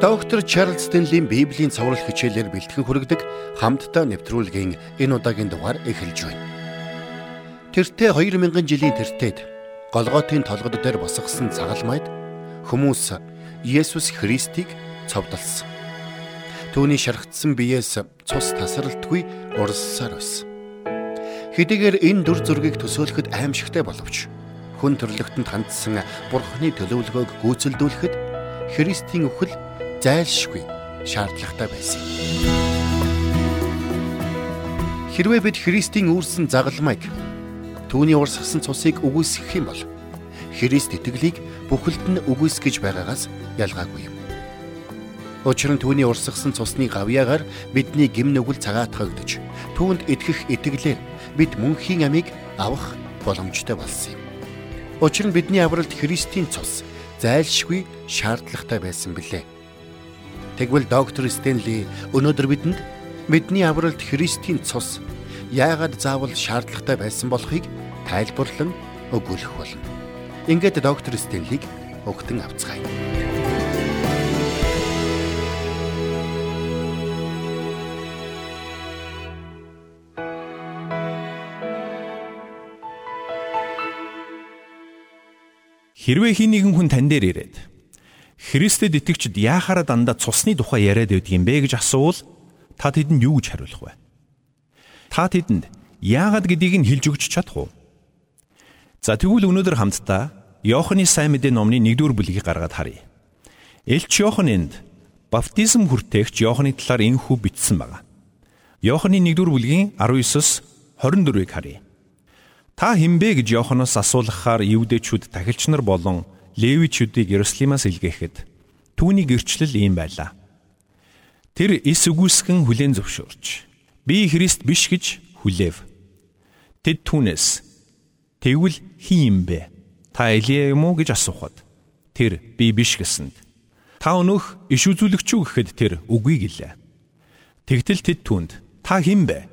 Доктор Чарлз Стенлийн Библийн цовруул хичээлээр бэлтгэн хүргэдэг хамтдаа нэвтрүүлгийн энэ удаагийн дугаар эхэлж байна. Тэртээ 2000 жилийн тэртээд Голготын толгод дээр босгосон цагалмайд хүмүүс Есүс Христийг цовдлсон. Түүний шархтсан биеэс цус тасралтгүй уралсаар байсан. Хэдийгээр энэ дүр зургийг төсөөлөхөд аимшигтай боловч хүн төрлөختөнд хандсан Бурхны төлөвлөгөөг гүйцэлдүүлэхэд Христийн үхэл зайлшгүй шаардлагатай байсан юм. Хэрвээ бид Христийн үүрсэн загалмайг түүний урсгасан цусыг үгүйсгэх юм бол Христ итгэлийг бүхэлд нь үгүйсгэж байгаагаас ялгаагүй юм. Учир нь түүний урсгасан цусны гавьяагаар бидний гим нүгэл цагаатгагдж түүнд итгэх итгэлээр бид мөнхийн амийг авах боломжтой болсон юм. Учир нь бидний авралт Христийн цус зайлшгүй шаардлагатай байсан билээ. Тэгвэл доктор Стенли өнөөдөр бидэнд бидний авралт Христийн цус яагаад заавал шаардлагатай байсан болохыг тайлбарлан өгүүлэх болно. Ингээд доктор Стенлиг өгтөн авцгаая. Хэрвээ хин нэгэн хүн тань дээр ирээд Христэд итгэгчд яахаараа дандаа цусны тухай яриад байдаг юм бэ гэж асуувал та тэдэнд юу гэж хариулах вэ? Та тэдэнд яагаад гэдгийг нь хэлж өгч чадах уу? За тэгвэл өнөөдөр хамтдаа Иохны сайн мэдээ номны 1-р бүлгийг гаргаад харъя. Элч Иохан энд баптизм хүртээгч Иохны талаар энхүү бичсэн байна. Иохны 1-р бүлгийн 19-с 24-ыг харъя. Та хинбэ гэж Иоханоос асуулгахаар евдэчүүд тахилч нар болон Левичүүдийг Иерусалимаас илгээхэд түүний гэрчлэл ийм байлаа. Тэр эс үгүйсгэн хүлээн зөвшөөрч би Христ биш гэж хүлээв. Тэд түүнээс тэгвэл хин юм бэ? Та Элия юм уу гэж асуухад тэр би биш гэсэнд та өнөөх иш үзүүлэгч үү гэхэд тэр үгүй гэлээ. Тэгтэл тэд түүнд та хэн бэ?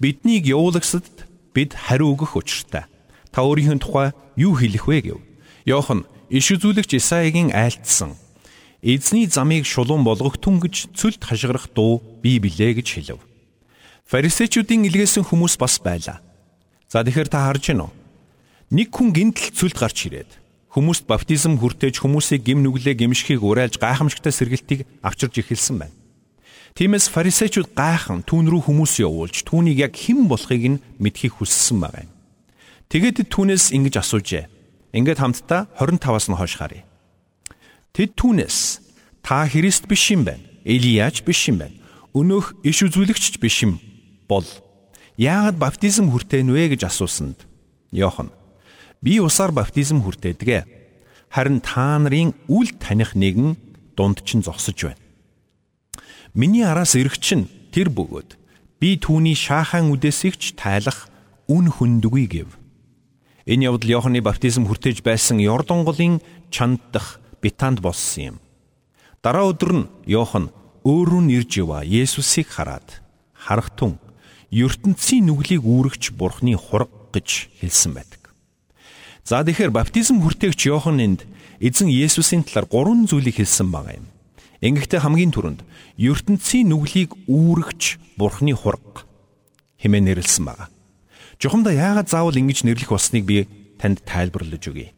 Биднийг явуулагсад бид хариу өгөх учиртай. Та өөрийнхөө тухай юу хэлэх вэ гэв. Йохан иш үзүүлэгч Исаигийн айлтсан эзний замыг шулуун болгогтун гэж цөлд хашгирах дуу бий билээ гэж хэлв. Фарисеучүүдийн илгээсэн хүмүүс бас байлаа. За тэгэхээр та харж байна уу? Нэг хүн гинтл цөлд гарч ирээд хүмүүст баптизм хүртээж хүмүүсийг гим нүглээ гимшихийг уриалж гайхамшигтай сэргэлтийг авчирж эхэлсэн байна. Тиймээс фарисеучуд гайхан түүн рүү хүмүүс явуулж түүнийг яг хэн болохыг нь мэдхийг хүссэн байгаа юм. Тэгээд түүнээс ингэж асуужээ. Ингээд хамтдаа 25-аас нь хойш харъя. Тэд түүнээс та Христ биш юм байна. Элияч биш юм байна. Өнөөх иш үзүүлэгч биш юм бол яагаад баптизм хүртээн вэ гэж асуусанд Йохан би усаар баптизм хүртээдэг. Харин та нарын үл таних нэгэн дунд чинь зогсож байна. Миний араас ирэх чинь тэр бөгөөд би түүний шаахан үдээсийгч тайлах үн хүндгүй гэв. Энэ явдал Иохны баптизм хүртэж байсан Йордан голын чанд дах Битанд болсон юм. Дараа өдөр нь Иохан өөрөө нь ирж ява Есүсийг хараад харахтун ертөнцийн нүглийг үүрэгч Бурхны хураг гэж хэлсэн байдаг. За тэгэхээр баптизм хүртээгч Иохан энд эзэн Есүсийн талаар гурван зүйлийг хэлсэн байгаа юм. Ингэхдээ хамгийн түрүүнд ертөнцийн нүглийг үүрэгч Бурхны хураг хэмээн нэрлсэн байна. Жухамда яагаад заавал ингэж нэрлэх болсныг би танд тайлбарлаж өгье.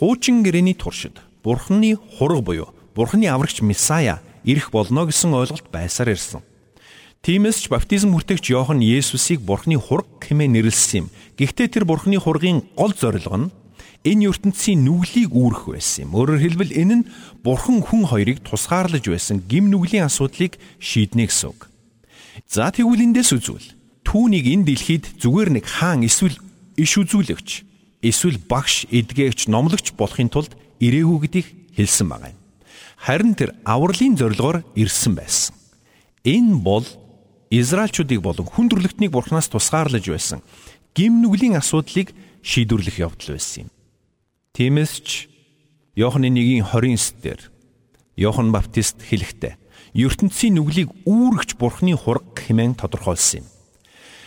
Хуучин гэрээний туршид Бурхны хураг буюу Бурхны аврагч Месая ирэх болно гэсэн ойлголт байсаар ирсэн. Тиймээс ч баптизм хүртээгч Иохан Есүсийг Бурхны хураг хэмээн нэрлсэн юм. Гэхдээ тэр Бурхны хургийн гол зорилго нь энэ ертөнцийн нүглийг үүрэх байсан юм. Өөрөөр хэлбэл энэ нь Бурхан хүн хоёрыг тусгаарлаж байсан гим нүглийн асуудлыг шийднэ гэсэн үг. За тэгвэл эндээс үзвэл түүнийг энэ дэлхийд зүгээр нэг хаан эсвэл иш үзүүлэгч эсвэл багш эдгээгч номлогч болохын тулд ирээгүй гэдгийг хэлсэн байгаа юм. Харин тэр авралын зорилгоор ирсэн байсан. Энэ бол Израильчүүдийг болон хүн төрлөختнийг бурхнаас тусгаарлаж байсан гим нүглийн асуудлыг шийдвэрлэх явдал байсан юм. Тиймээс ч Иохны 1:29 дээр Иохан Баптист хэлэхдээ ертөнцийн нүглийг үүрэгч бурхны хураг хэмээн тодорхойлсон юм.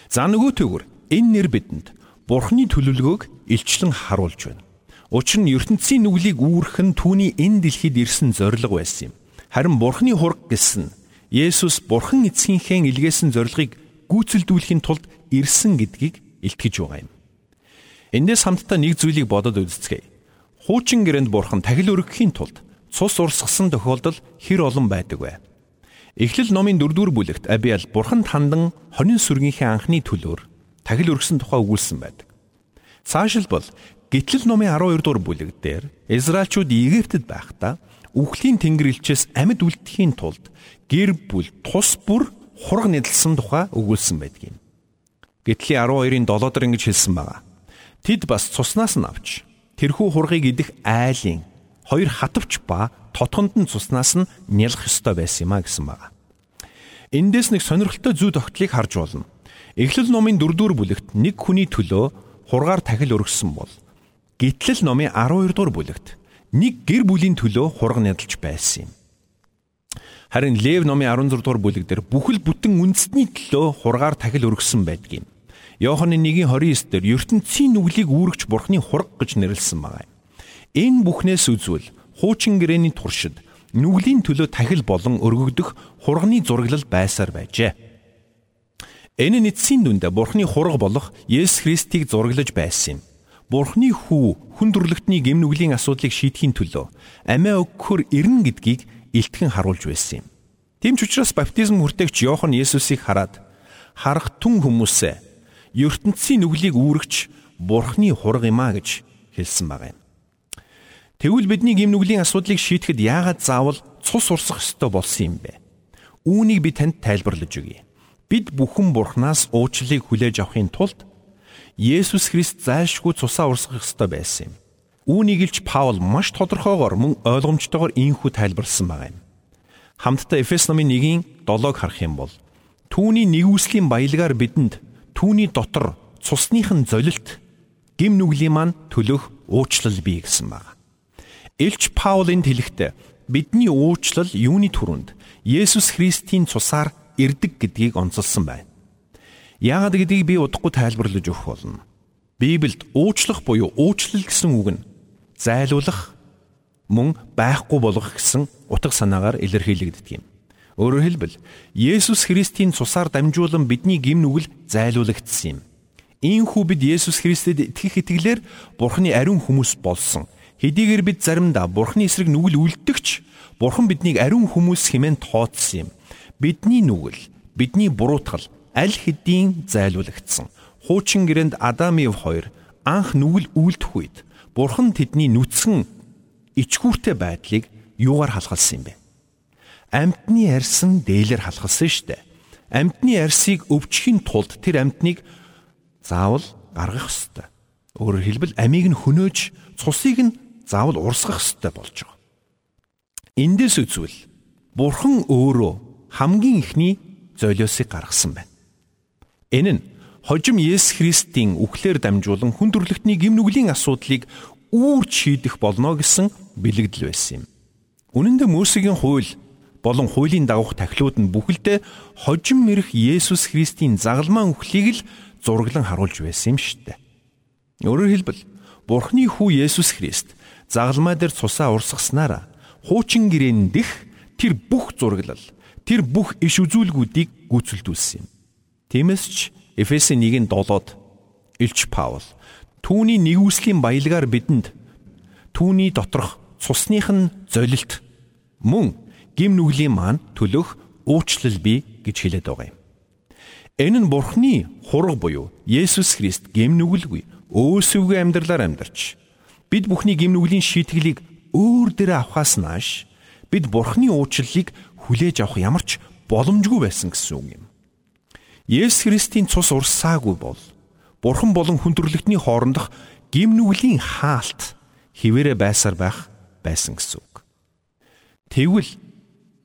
За нөгөөтэйгүр энэ нэр бидэнд Бурхны төлөвлөгөөг илчлэн харуулж байна. Учир нь ертөнцийн нүглийг үүрэх нь түүний энэ дэлхийд ирсэн зориг байсан юм. Харин Бурхны хураг гэсэн Есүс Бурхан эцгийнхээ илгээсэн зорилгыг гүйцэлдүүлэхийн тулд ирсэн гэдгийг илтгэж байгаа юм. Эндээс хамтдаа нэг зүйлийг бодоод үзцгээе. Хуучин гэрээнд Бурхан тахил өргөхийн тулд цус урсгасан тохиолдол хэр олон байдаг вэ? Эхлэл номын 4-р бүлэгт Абиал Бурханд хандан хонин сүргийнхээ анхны төлөөр тахил өргөсөн тухай өгүүлсэн байдаг. Цаашилбал Гитлэл номын 12 дугаар бүлэг дээр Израильчууд Египтэд байхдаа үхлийн тэнгэр элчээс амьд үлдэхийн тулд гэр бүл тус бүр хураг нэдэлсэн тухай өгүүлсэн байдгийг. Гитлийн 12-ын 7 дор ингэж хэлсэн байгаа. Тэд бас цуснаас нь авч тэрхүү хургийг идэх айлын хоёр хатвч ба тотгонд нь цуснаас нь нялх ёстой байсан юм а гэсэн байгаа. Эндээс нэг сонирхолтой зүй тогтлыг харж болно. Эхлэл номын 4-р бүлэгт нэг хүний төлөө хургаар тахил өргөсөн бол Гитлэл номын 12 дугаар бүлэгт нэг гэр бүлийн төлөө хураг нядалж байсан юм. Харин Лев номын 16 дугаар бүлэг дээр бүхэл бүтэн үндэсний төлөө хургаар тахил өргөсөн байдгийг. Йоханны 1:29 дээр ертөнцийн нүглийг үүрэгч бурхны хураг гэж нэрлсэн байгаа юм. Энэ бүхнээс үзвэл хуучин гэрээний туршид нүглийн төлөө тахил болон өргөгдөх хурганы зураглал байсаар байжээ. Энэ нь эцсийн дүндээ бурхны хураг болох Есүс Христийг зураглаж байсан юм. Бурхны хүү хүн төрлөختний гимнүглийн асуудлыг шийдэхийн төлөө амиа өгөхөр ирнэ гэдгийг илтгэн харуулж байсан юм. Тийм ч учраас баптизм хүртээгч Иохан Есүсийг хараад харах түн хүмүүсээ ертөнцийн нүглийг үүрэгч Бурхны хураг юм а гэж хэлсэн байгаа юм. Тэгвэл бидний гимнүглийн асуудлыг шийдэхэд яагаад заавал цус урсах ёстой болсон юм бэ? Үүнийг би танд тайлбарлаж өгье. Бид бүхэн Бурханаас уучлалыг хүлээж авахын тулд Есүс Христ зайлшгүй цусаа урсгах ёстой байсан юм. Үүнийг илч Паул маш тодорхойгоор мөн ойлгомжтойгоор ийхүү тайлбарлсан байгаа юм. Хамтдаа Эфес номын 1-ийн 7-ыг харах юм бол түүний нэгүслийн баялгаар бидэнд түүний дотор цусных нь золилт гим нүглийн маань төлөх уучлал бий гэсэн байна. Илч Паулын хэлэхдээ бидний уучлал юуны түрүүнд Есүс Христийн цусаар ирдэг гэдгийг онцолсон байна. Яагаад гэдгийг би удахгүй тайлбарлаж өгөх болно. Библиэд уучлах буюу уучлал гэсэн үг нь зайлуулах мөн байхгүй болгох гэсэн утга санаагаар илэрхийлэгддэг юм. Өөрөөр хэлбэл Есүс Христийн цусаар дамжуулан бидний гим нүгэл зайлуулагдсан юм. Ийхүү бид Есүс Христэд итгэх итгэлээр Бурхны ариун хүмүүс болсон. Хэдийгээр бид заримдаа Бурхны эсрэг нүгэл үлддэгч Бурхан биднийг ариун хүмүүс хэмээн тооцсон юм. Бидний нүгэл, бидний буруутгал аль хэдийн зайлуулагдсан. Хуучин гэрээнд Адам Ив хоёр анх нүгэл үйлдэх үед Бурхан тэдний нүцгэн ичгүүртэй байдлыг юугаар халахалсан юм бэ? Амтны арьсан дээлэр халахалсан шүү дээ. Амтны арьсыг өвчхийн тулд тэр амтныг заавал гаргах ёстой. Өөрөөр хэлбэл амийг нь хөнөөж цусыг нь заавал урсгах ёстой болж байгаа. Эндээс үзвэл Бурхан өөрөө хамгийн ихний золиосыг гаргасан байна. Энэ нь хожим Есүс Христийн үхлээр дамжуулан хүн төрлөختний гимнүглийн асуудлыг үүрч шийдэх болно гэсэн бэлэгдэл байсан юм. Үнэн дээр Мөсегийн хууль болон хуулийн дагуух тахилууд нь бүхэлдээ хожим мэрх Есүс Христийн загалмаан үхлийг л зураглан харуулж байсан юм шүү дээ. Өөрөөр хэлбэл Бурхны хүү Есүс Христ загалмай дээр цусаа урсгаснараа хуучин гэрээн дэх тэр бүх зураглал, тэр бүх иш үзүүлгүүдийг гүйцэлдүүлсэн юм. Тиймээс ч Эфесийн 1:7-д Илч Паул түүний нэгүслийн баялгаар бидэнд түүний доторх цусных нь золилт мөн гим нүглийн маань төлөх уучлал бий гэж хэлээд байгаа юм. Энэ нь Бурхны хураг буюу Есүс Христ гим нүгэлгүй өөсөвгөө амьдралаар амьдарч бид бүхний гимнүглийн шийтгэлийг өөр дээрээ авахаас нааш бид бурхны уучлалыг хүлээж авах ямар ч боломжгүй байсан гэсэн үг юм. Есүс Христийн цус урсаагүй бол бурхан болон хүндрэлтний хоорондох гимнүглийн хаалт хിവэрэ байсаар байх байсан гэсэн үг. Тэгвэл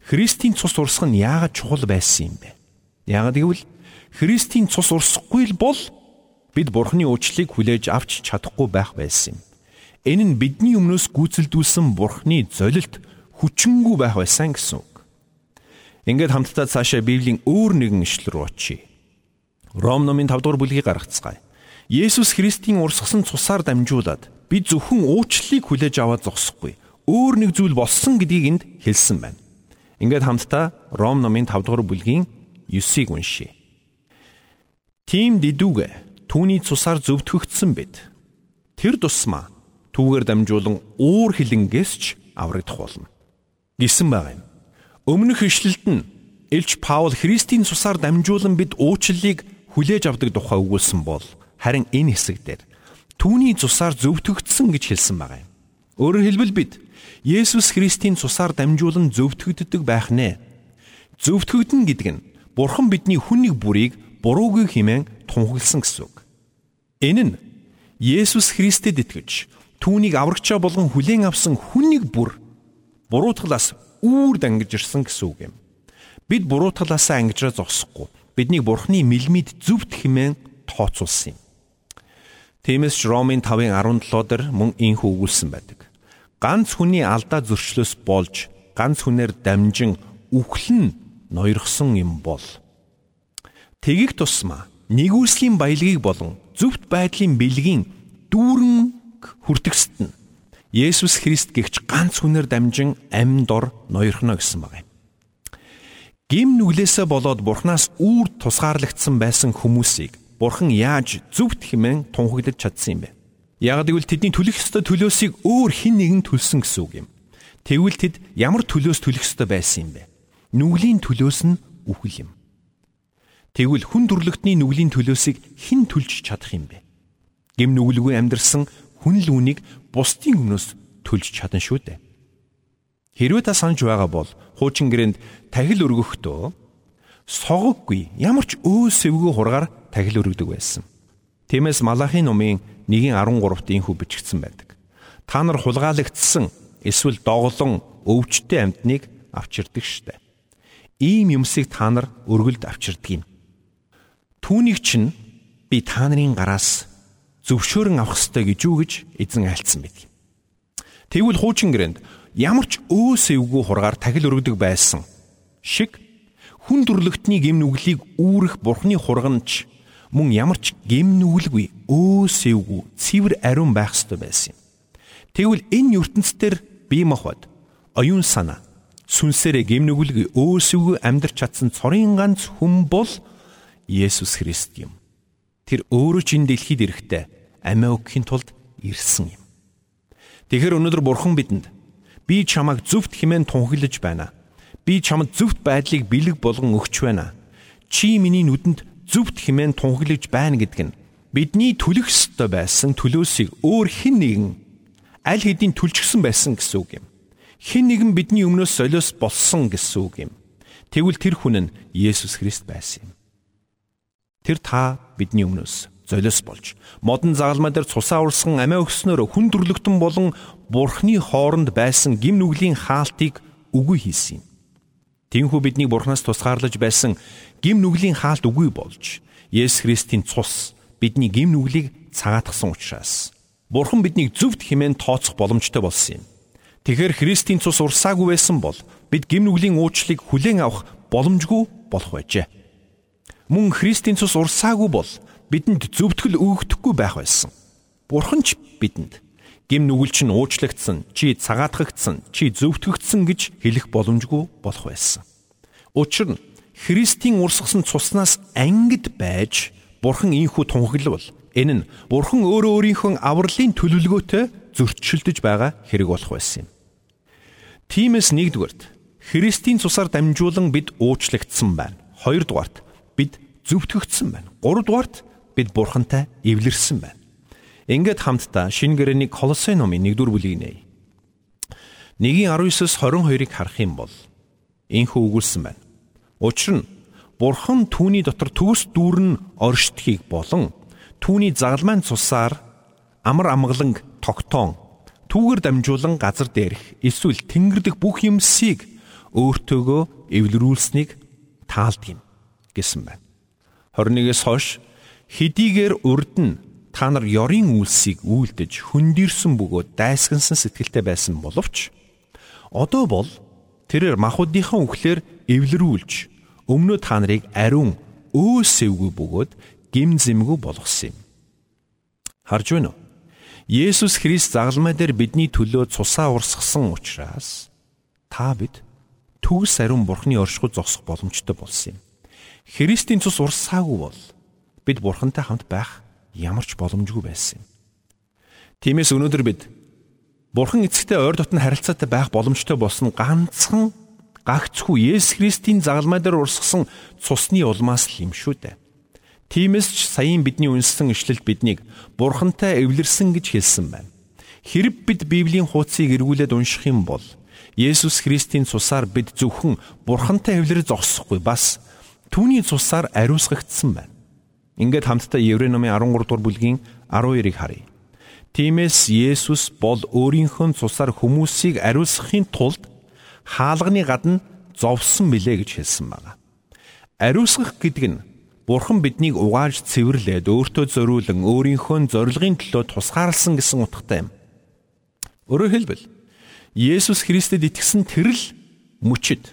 Христийн цус урсах нь яагаад чухал байсан юм бэ? Яагаад гэвэл Христийн цус урсахгүй л бол бид бурхны уучлалыг хүлээж авч чадахгүй байх байсан юм. Энэ нь бидний өмнөөс гүйцэлдүүлсэн Бурханы золилт хүчингүй байх байсан гэсэн үг. Ингээд хамтдаа цаашаа Библийн өөр нэгэн ишлэл рүү очие. Ром номын 5 дугаар бүлгийг гаргацгаая. Есүс Христийн урсгасан цусаар дамжуулаад би зөвхөн уучлалыг хүлээж аваад зогсохгүй. Өөр нэг зүйл болсон гэдгийг энд хэлсэн байна. Ингээд хамтдаа Ром номын 5 дугаар бүлгийн 9-ийг уншийе. Тим дидүүгэ түүний цусаар зөвтгөгдсөн бид. Тэр тусмаа түүгээр дамжуулан уур хилэнгээс ч аврагдах болно. Гисэн байгаа юм. Өмнөх ишлэлд нь Илч Паул Христийн цусаар дамжуулан бид уучлалыг хүлээж авдаг тухай өгүүлсэн бол харин энэ хэсэгдэр түүний цусаар зөвтгөгдсөн гэж хэлсэн байгаа юм. Өөрөөр хэлбэл бид Есүс Христийн цусаар дамжуулан зөвтгөгддөг байх нэ. Зөвтгөгдөн гэдэг нь Бурхан бидний хүн нэг бүрийг буруугүй хэмээн тунхагласан гэсэн үг. Энэ нь Есүс Христэд итгэж түүнийг аврагчаа болгон хүлээн авсан хүн нэг бүр буруутгалаас үүр дангиж ирсэн гэсэн үг юм. Бид буруутгалаасаа ангижраа зогсохгүй. Биднийг Бурхны мэлмид зүвт хэмээн тооцуулсан юм. Тиймээс ч Ромын 5:17 дээр мөн инх өгүүлсэн байдаг. Ганц хүний алдаа зөрчлөөс болж ганц хүнээр дамжин үхлэн ноёрхсон юм бол Тэгих тусмаа нэгүслийн баялагийг болон зөвхт байдлын бэлгийн дүүрэн хүртэгсэд нь Есүс Христ гихч ганц хүнээр дамжин амьд ор ноёрхно гэсэн байна. Гим нүглээсээ болоод Бурханаас үүр тусгаарлагдсан байсан хүмүүсийг Бурхан яаж зөвхт хэмээн тунхаглаж чадсан юм бэ? Яг гэвэл тэдний төлөх ёстой төлөөсийг өөр хэн нэгэн төлсөн гэсэн үг юм. Тэгвэл тэд ямар төлөөс төлөх ёстой байсан юм бэ? Нүглийн төлөөс нь үхэл юм. Тэгвэл хүн төрлөختний нүглийн төлөөсийг хэн төлж чадах юм бэ? Гим нүгэлгүй амьдрсан хүн л үнийг бусдын өмнөөс төлж чадна шүү дээ. Хэрвээ та санаж байгаа бол хуучин гэрээнд тахил өргөхдөө согоггүй ямар ч өө сэвгүй хургаар тахил өргөдөг байсан. Тиймээс Малахи номын 1:13-т инхүү бичигдсэн байдаг. Та нар хулгаалагдсан эсвэл доголон өвчтэй амьтныг авчирдаг штэ. Ийм юмсыг та нар өргөлд авчирдаг юм. Түүнийг чинь би та нарын гараас зөвшөөрөн авах ёстой гэж юу гэж эзэн айлцсан байдаг. Тэгвэл хуучин гэрээнд ямар ч өөс эвгүй хургаар тахил өргөдөг байсан шиг хүн төрлөختний гэм нүглийг үүрэх бурхны хурганч мөн ямар ч гэм нүгэлгүй өөс эвгүй цэвэр ариун байх ёстой байсан юм. Тэгвэл энэ ертөнцийн бие махбод оюун санаа сүнсээрээ гэм нүгэлгүй өөс эвгүй амьдрч чадсан цорын ганц хүн бол Есүс Христ юм. Тэр өөрөө ч энэ дэлхийд ирэхдээ амиа өгөхийн тулд ирсэн юм. Тэгэхээр өнөөдөр Бурхан бидэнд би чамайг зөвхт хэмээн тунхаглаж байна. Би чамд зөвхт байдлыг бэлэг болгон өгч байна. Чи миний нүдэнд зөвхт хэмээн тунхаглаж байна гэдэг нь бидний төлөх ёстой байсан төлөөсийг өөр хэн нэгэн аль хэдийн төлчихсөн байсан гэсэн үг юм. Хэн нэгэн бидний өмнөөс солиос болсон гэсэн үг юм. Тэгвэл тэр хүн нь Есүс Христ байсан юм. Тэр та бидний өмнөөс золиос болж модон загалмай дээр цусаа урсган амиа өгснөөр хүн төрлөختөн болон бурхны хооронд байсан гим нүглийн хаалтыг үгүй хийсэн юм. Тинхүү биднийг бурхнаас тусгаарлаж байсан гим нүглийн хаалт үгүй болж Есүс Христийн цус бидний гим нүглийг цагаатгсан учраас бурхан биднийг зөвхт хэмээн тооцох боломжтой болсон юм. Тэгэхээр Христийн цус урсаагүй байсан бол бид гим нүглийн уучлалыг хүлээн авах боломжгүй болох байжээ мөн Христийн цус урсаагүй бол бидэнд зөвтгөл өгөхдөггүй байх байсан. Бурхан ч бидэнд гим нүгэлч нь уучлагдсан, чи цагаатгагдсан, чи зөвтгөгдсөн гэж хэлэх боломжгүй болох байсан. Учир нь Христийн урсгасан цуснаас ангид байж Бурхан ийхүү тунхаглавал энэ нь Бурхан өөрөө өөрийнхөө авралын төлөвлөгөөтэй зөрчилдөж байгаа хэрэг болох байсан юм. Тиймээс нэгдүгээрт Христийн цусаар дамжуулан бид уучлагдсан байна. Хоёрдугаарт бид зөвтгөгдсөн байна. Гуравдугаарт бид бурхантай эвлэрсэн байна. Ингээд хамтдаа шинэ гэрээний Колосей номын 1-р бүлгийг нээе. 1:19-с 22-ыг харах юм бол инхүү өгүүлсэн байна. Учир нь Бурхан түүний дотор төгс дүүрэн оршдхийг болон түүний загалмайн цусаар амар амгаланг тогтоон түүгээр дамжуулан газар дээрх эсвэл тэнгэр дэх бүх юмсыг өөртөөгөө эвлэрүүлсэнийг таалдаг юм гэсэн байна. 21-с хойш хэдийгээр урд нь та нар ёрийн үйлсийг үйлдэж хөндөрсөн бөгөөд дайсгансан сэтгэлтэй байсан боловч одоо бол тэрээр махуудынхаа үхлээр эвлэрүүлж өмнөө та нарыг ариун өөсөвгүй бөгөөд гим зэмгүй болгосон юм. Харж байна уу? Есүс Христ загалмай дээр бидний төлөө цусаа урсгасан учраас та бид төгс ариун бурхны оршихуй зогсох боломжтой болсон юм. Христийн цус урсаагүй бол бид бурхантай хамт байх ямар ч боломжгүй байсан юм. Тиймээс өнөөдөр бид бурхан эцэгтэй ойр дотн харилцаатай байх боломжтой болсон ганцхан гагцхүү Есүс Христийн загалмай дээр урсгасан цусны улмаас л юм шүү дээ. Тиймээс ч саяын бидний үнсэн ишлэлд биднийг бурхантай эвлэрсэн гэж хэлсэн байна. Хэрэг бид Библийн хуудсыг эргүүлээд унших юм бол Есүс Христийн цусаар бид зөвхөн бурхантай эвлэр зогсохгүй бас түүний цусаар ариусгагдсан байна. Ингээд хамтдаа Еврей номын 13 дугаар бүлгийн 12-ыг харъя. Тиймээс Есүс бол өөрийнхөө цусаар хүмүүсийг ариусгахын тулд хаалганы гадна зовсон билээ гэж хэлсэн байна. Ариусгах гэдэг нь Бурхан биднийг угааж цэвэрлээд өөртөө зориулан өөрийнхөө зорилгын төлөө тусгаарлсан гэсэн утгатай юм. Өөрөөр хэлбэл Есүс Христэд итгэсэн тэрл мөчид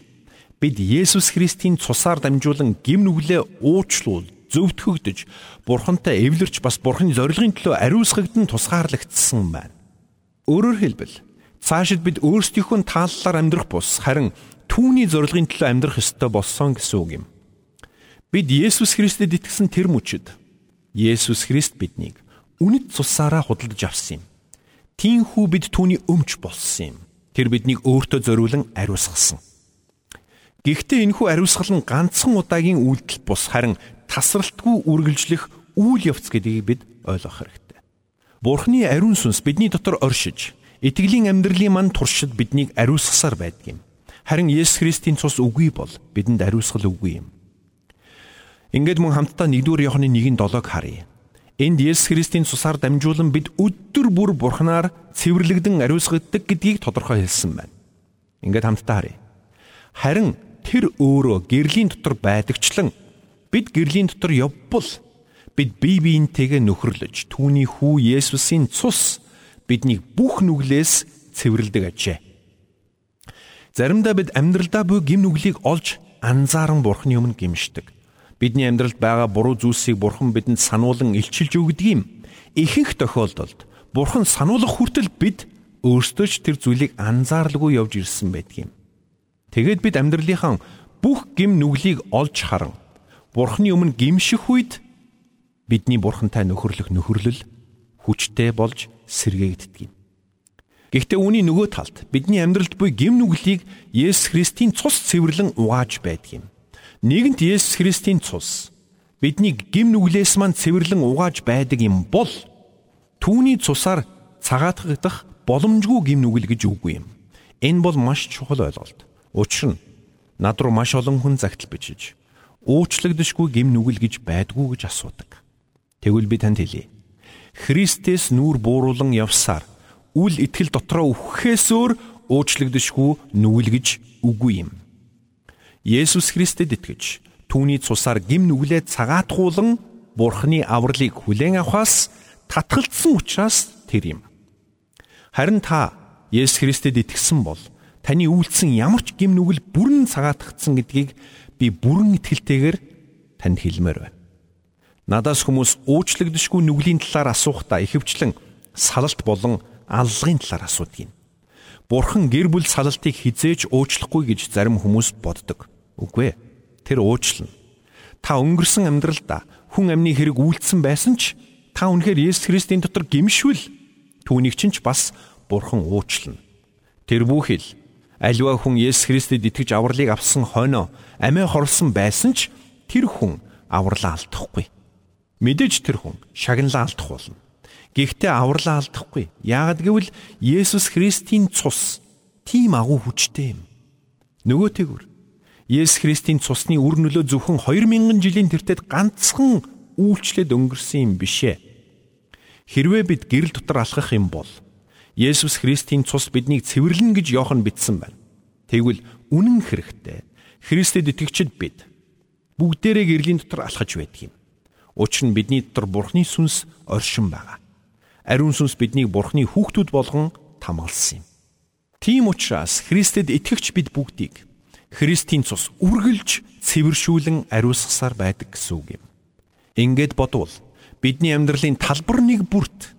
бид Есүс Христийн цусаар дамжуулан гим нүглээ уучлуул зөвтгөгдөж Бурхантай эвлэрч бас Бурханы зорилгын төлөө ариусгагдан тусгаарлагдсан байна. Өөрөөр хэлбэл цаашид бид өөрсдийнхөө тааллаар амьдрах бус харин түүний зорилгын төлөө амьдрах ёстой болсон гэсэн үг юм. Бид Есүс Христэд итгэсэн тэр мөчөд Есүс Христ биднийг үнэт цусаараа худалдаж авсан юм. Тинхүү бид түүний өмч болсон юм. Тэр биднийг өөртөө зориулан ариусгасан. Гэхдээ энэхүү ариусгал нь ганцхан удаагийн үйлдэл бус харин тасралтгүй үргэлжлэх үйл явц гэдгийг бид ойлгох хэрэгтэй. Бурхны ариун сүнс бидний дотор оршиж Итгэлийн амьдралын манд туршид биднийг ариусгасаар байдаг юм. Харин Есүс Христийн цус үгүй бол бидэнд ариусгал үгүй юм. Ингээд мөн хамтдаа 1-р Иохны 1:7-г харъя. Энд Есүс Христийн цусаар дамжуулан бид өдөр бүр Бурханаар цэвэрлэгдэн ариусгагддаг гэдгийг тодорхой хэлсэн байна. Ингээд хамтдаа харъя. Харин тэр өөрөө гэрлийн дотор байдагчлан бид гэрлийн дотор явбал бид бие биентэйгээ нөхөрлөж түүний хүү Есүсийн цус биднийг бүх нүглээс цэвэрлдэг ажээ. Заримдаа бид амьдралдаа буй гим нүглийг олж анзааран бурхны өмнө гимшдэг. Бидний амьдралд байгаа буруу зүйлсийг бурхан бидэнд сануулan илчилж өгдөг юм. Ихэнх тохиолдолд бурхан сануулгах хүртэл бид өөрсдөө ч тэр зүйлийг анзааралгүй явж ирсэн байдаг юм. Тэгээд бид амьдралынхаа бүх гим нүглийг олж харан бурхны өмнө гимших үед бидний бурхантай нөхөрлөх нөхөрлөл хүчтэй болж сэргээгддэг юм. Гэхдээ үүний нөгөө талд бидний амьдралд буй гим нүглийг Есүс Христийн цус цэвэрлэн угааж байдаг юм. Нэгэнт Есүс Христийн цус бидний гим нүглээс мань цэвэрлэн угааж байдаг юм бол түүний цусаар цагаатгагдах боломжгүй гим нүгэл гэж үгүй юм. Энэ бол маш чухал ойлголт. Учир нь над руу маш олон хүн загтал бичиж уучлагдшгүй гим нүгэл гэж байдгүй гэж асуудаг. Тэгвэл би танд хэлье. Христэс нүүр бууруулан явсаар үл итгэл дотроо үхэхээс өөр уучлагдшгүй нүгэлгэж үгүй юм. Есүс Христэд итгэж түүний цусаар гим нүглээ цагаатгуулан Бурхны авралыг хүлээн авахаас татгалцсан учраас тэр юм. Харин та Есүс Христэд итгэсэн бол таны үйлцэн ямар ч гим нүгэл бүрэн цагаатгдсан гэдгийг би бүрэн итгэлтэйгээр танд хэлмээр байна. Надаас хүмүүс уучлагдшгүй нүглийн талаар асуухдаа ихэвчлэн салалт болон аллагын талаар асуудгийг. Бурхан гэр бүл салалтыг хизээж уучлахгүй гэж зарим хүмүүс боддог. Үгүй ээ. Тэр уучлна. Та өнгөрсөн амьдралдаа хүн амны хэрэг үйлдсэн байсан ч та үнэхээр Есүс Христийн дотор гимшвэл түүнийг чинь ч бас Бурхан уучлна. Тэр бүхэл альва хүн Есүс Христэд итгэж авралыг авсан хойноо амиа хорлсон байсан ч тэр хүн авралаа алдахгүй. Мэдээж тэр хүн шагналаа алдах болно. Гэхдээ авралаа алдахгүй. Яагад гэвэл Есүс Христийн цус тийм агуу хүчтэй юм. Нөгөөтэйгүр Есүс Христийн цусны үр нөлөө зөвхөн 2000 жилийн тэртет ганцхан үйлчлээд өнгөрсөн юм бишээ. Хэрвээ бид гэрэл дотор алхах юм бол Есүс Христийн цус биднийг цэвэрлэн гэж Иохан бичсэн байна. Тэгвэл үнэн хэрэгтээ Христэд итгэгчид бид бүгдээрээ гэрлийн дотор алхаж байдаг юм. Учир нь бидний дотор Бурхны сүнс оршин байгаа. Ариун сүнс биднийг Бурхны хүүхдүүд болгон тамгалсан юм. Тийм учраас Христэд итгэгч бид бүгдийг Христийн цус үргэлж цэвэршүүлэн ариусгасаар байдаг гэсэн үг юм. Ингээд бодвол бидний амьдралын талбар нэг бүрт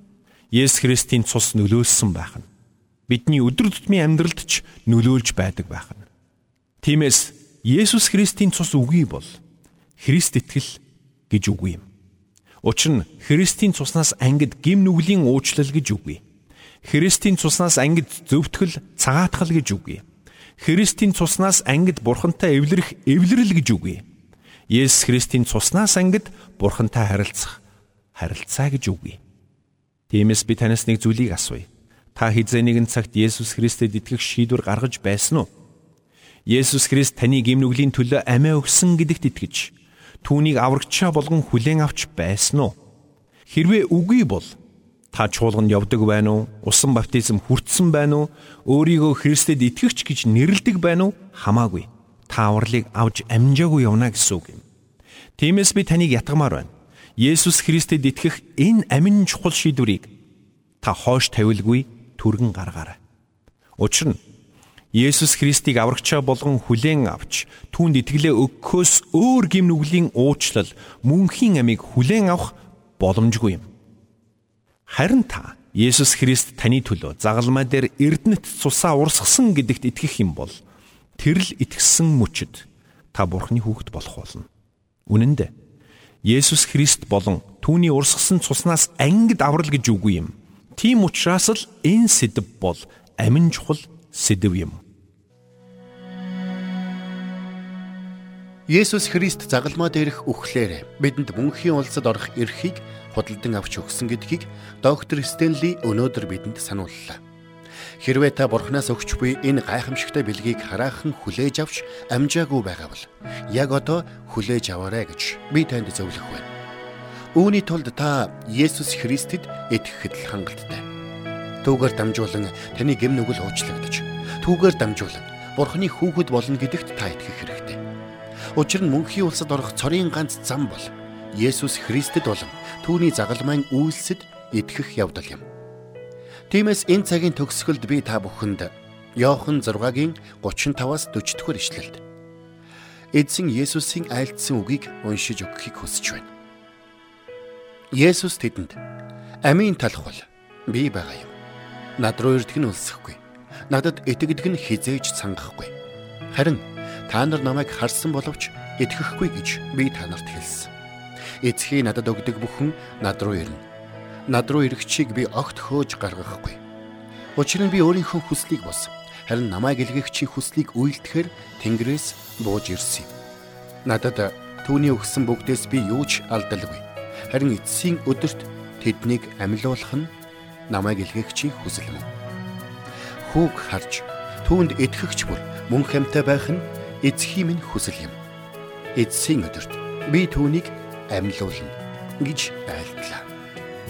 Есүс Христийн цус нөлөөлсөн байх нь. Бидний өдөр тутмын амьдралд ч нөлөөлж байдаг байх нь. Тиймээс Есүс Христийн цус үгүй бол Христ итгэл гэж үгүй юм. Учир нь Христийн цуснаас ангид гим нүглийн уучлал гэж үгүй. Христийн цуснаас ангид зөвтгөл цагаатгал гэж үгүй. Христийн цуснаас ангид бурхантай эвлэрэх эвлэрэл гэж үгүй. Есүс Христийн цуснаас ангид бурхантай харилцах харилцаа гэж үгүй. Тиймээс би танаас нэг зүйлийг асууя. Та хизээ нэгэн цагт Есүс Христэд итгэх шийдвэр гаргаж байсан уу? Есүс Христ таны гимнүглийн төлөө амиа өгсөн гэдэгт итгэж түүнийг аврагчаа болгон хүлээн авч байсан уу? Хэрвээ үгүй бол та чуулганд явдаг байна уу? Усан баптизм хүртсэн байна уу? Өөрийгөө Христэд итгэгч гэж нэрлдэг байна уу? Хамаагүй. Та авралыг авж амжаагүй явна гэсэн үг юм. Тиймээс би таныг ятгамаар байна. Есүс Христэд итгэх энэ амин чухал шийдвэрийг та хоош тавилгүй түргэн гаргаарай. Учир нь Есүс Христийг аврагчаа болгон хүлээн авч түүнд итгэлээ өгөхөөс өөр гим нүглийн уучлал мөнхийн амийг хүлээн авах боломжгүй юм. Харин та Есүс Христ таны төлөө загалмай дээр эрдэнэт цусаа урсгасан гэдэгт итгэх юм бол тэрл итгэсэн мөчөд та Бурхны хүүхэд болох болно. Үнэн дээ. Есүс Христ болон түүний урсгасан цуснаас ангид аврал гэж үгүй юм. Тийм учраас л энэ сэдв бол амин чухал сэдв юм. Есүс Христ загалмаа дээрх үхлээр бидэнд мөнхийн улсад орох эрхийг худалдан авч өгсөн гэдгийг доктор Стенли өнөөдөр бидэнд санууллаа. Хэрвээ та Бурханаас өгч буй энэ гайхамшигтай бэлгийг хараахан хүлээж авч амжаагүй байгаа бол яг одоо хүлээж аваарай гэж би танд зөвлөх байна. Үүний тулд та Есүс Христэд итгэхэд л хангалттай. Түүгээр дамжуулан таны гэм нүгэл уучлагдаж, түүгээр дамжуулан Бурханы хүүхэд болно гэдэгт та итгэх хэрэгтэй. Учир нь мөнхийн улсад орох цорын ганц зам бол Есүс Христэд болон түүний загалмайн үйлсэд итгэх явдал юм. Тиймээс энэ цагийн төгсгөлд би та бүхэнд Иохан 6-гийн 35-аас 40 дугаар ишлэлд Эзэн Есүсийн айлтсан үгийг уншиж өгөхийг хүсэж байна. Есүс тэдэнд амийн талх бол би байгаа юм. Над руу ирдэг нь өлсөхгүй надад итгэдэг нь хизээж сангахгүй. Харин та нар намайг харсан боловч итгэхгүй гэж би та нарт хэлсэн. Эцхий надад өгдөг бүхэн над руу ирнэ. Над руу ирэхчийг би огт хөөж гаргахгүй. Учир нь би өөрийнхөө хүслийг бос. Харин намайг илгээгчийн хүслийг үйлдэхээр Тэнгэрээс бууж ирсэн юм. Надад түүний өгсөн бүгдээс би юу ч алдалгүй. Харин эцсийн өдөрт тэднийг амьлуулах нь намайг илгээгчийн хүсэл мөн хүүг харж түүнд итгэгч бүр мөн хамтаа байх нь эцгийн минь хүсэл юм. Эцсийн өдөрт би түүнийг амьлуулна гэж айлтлаа.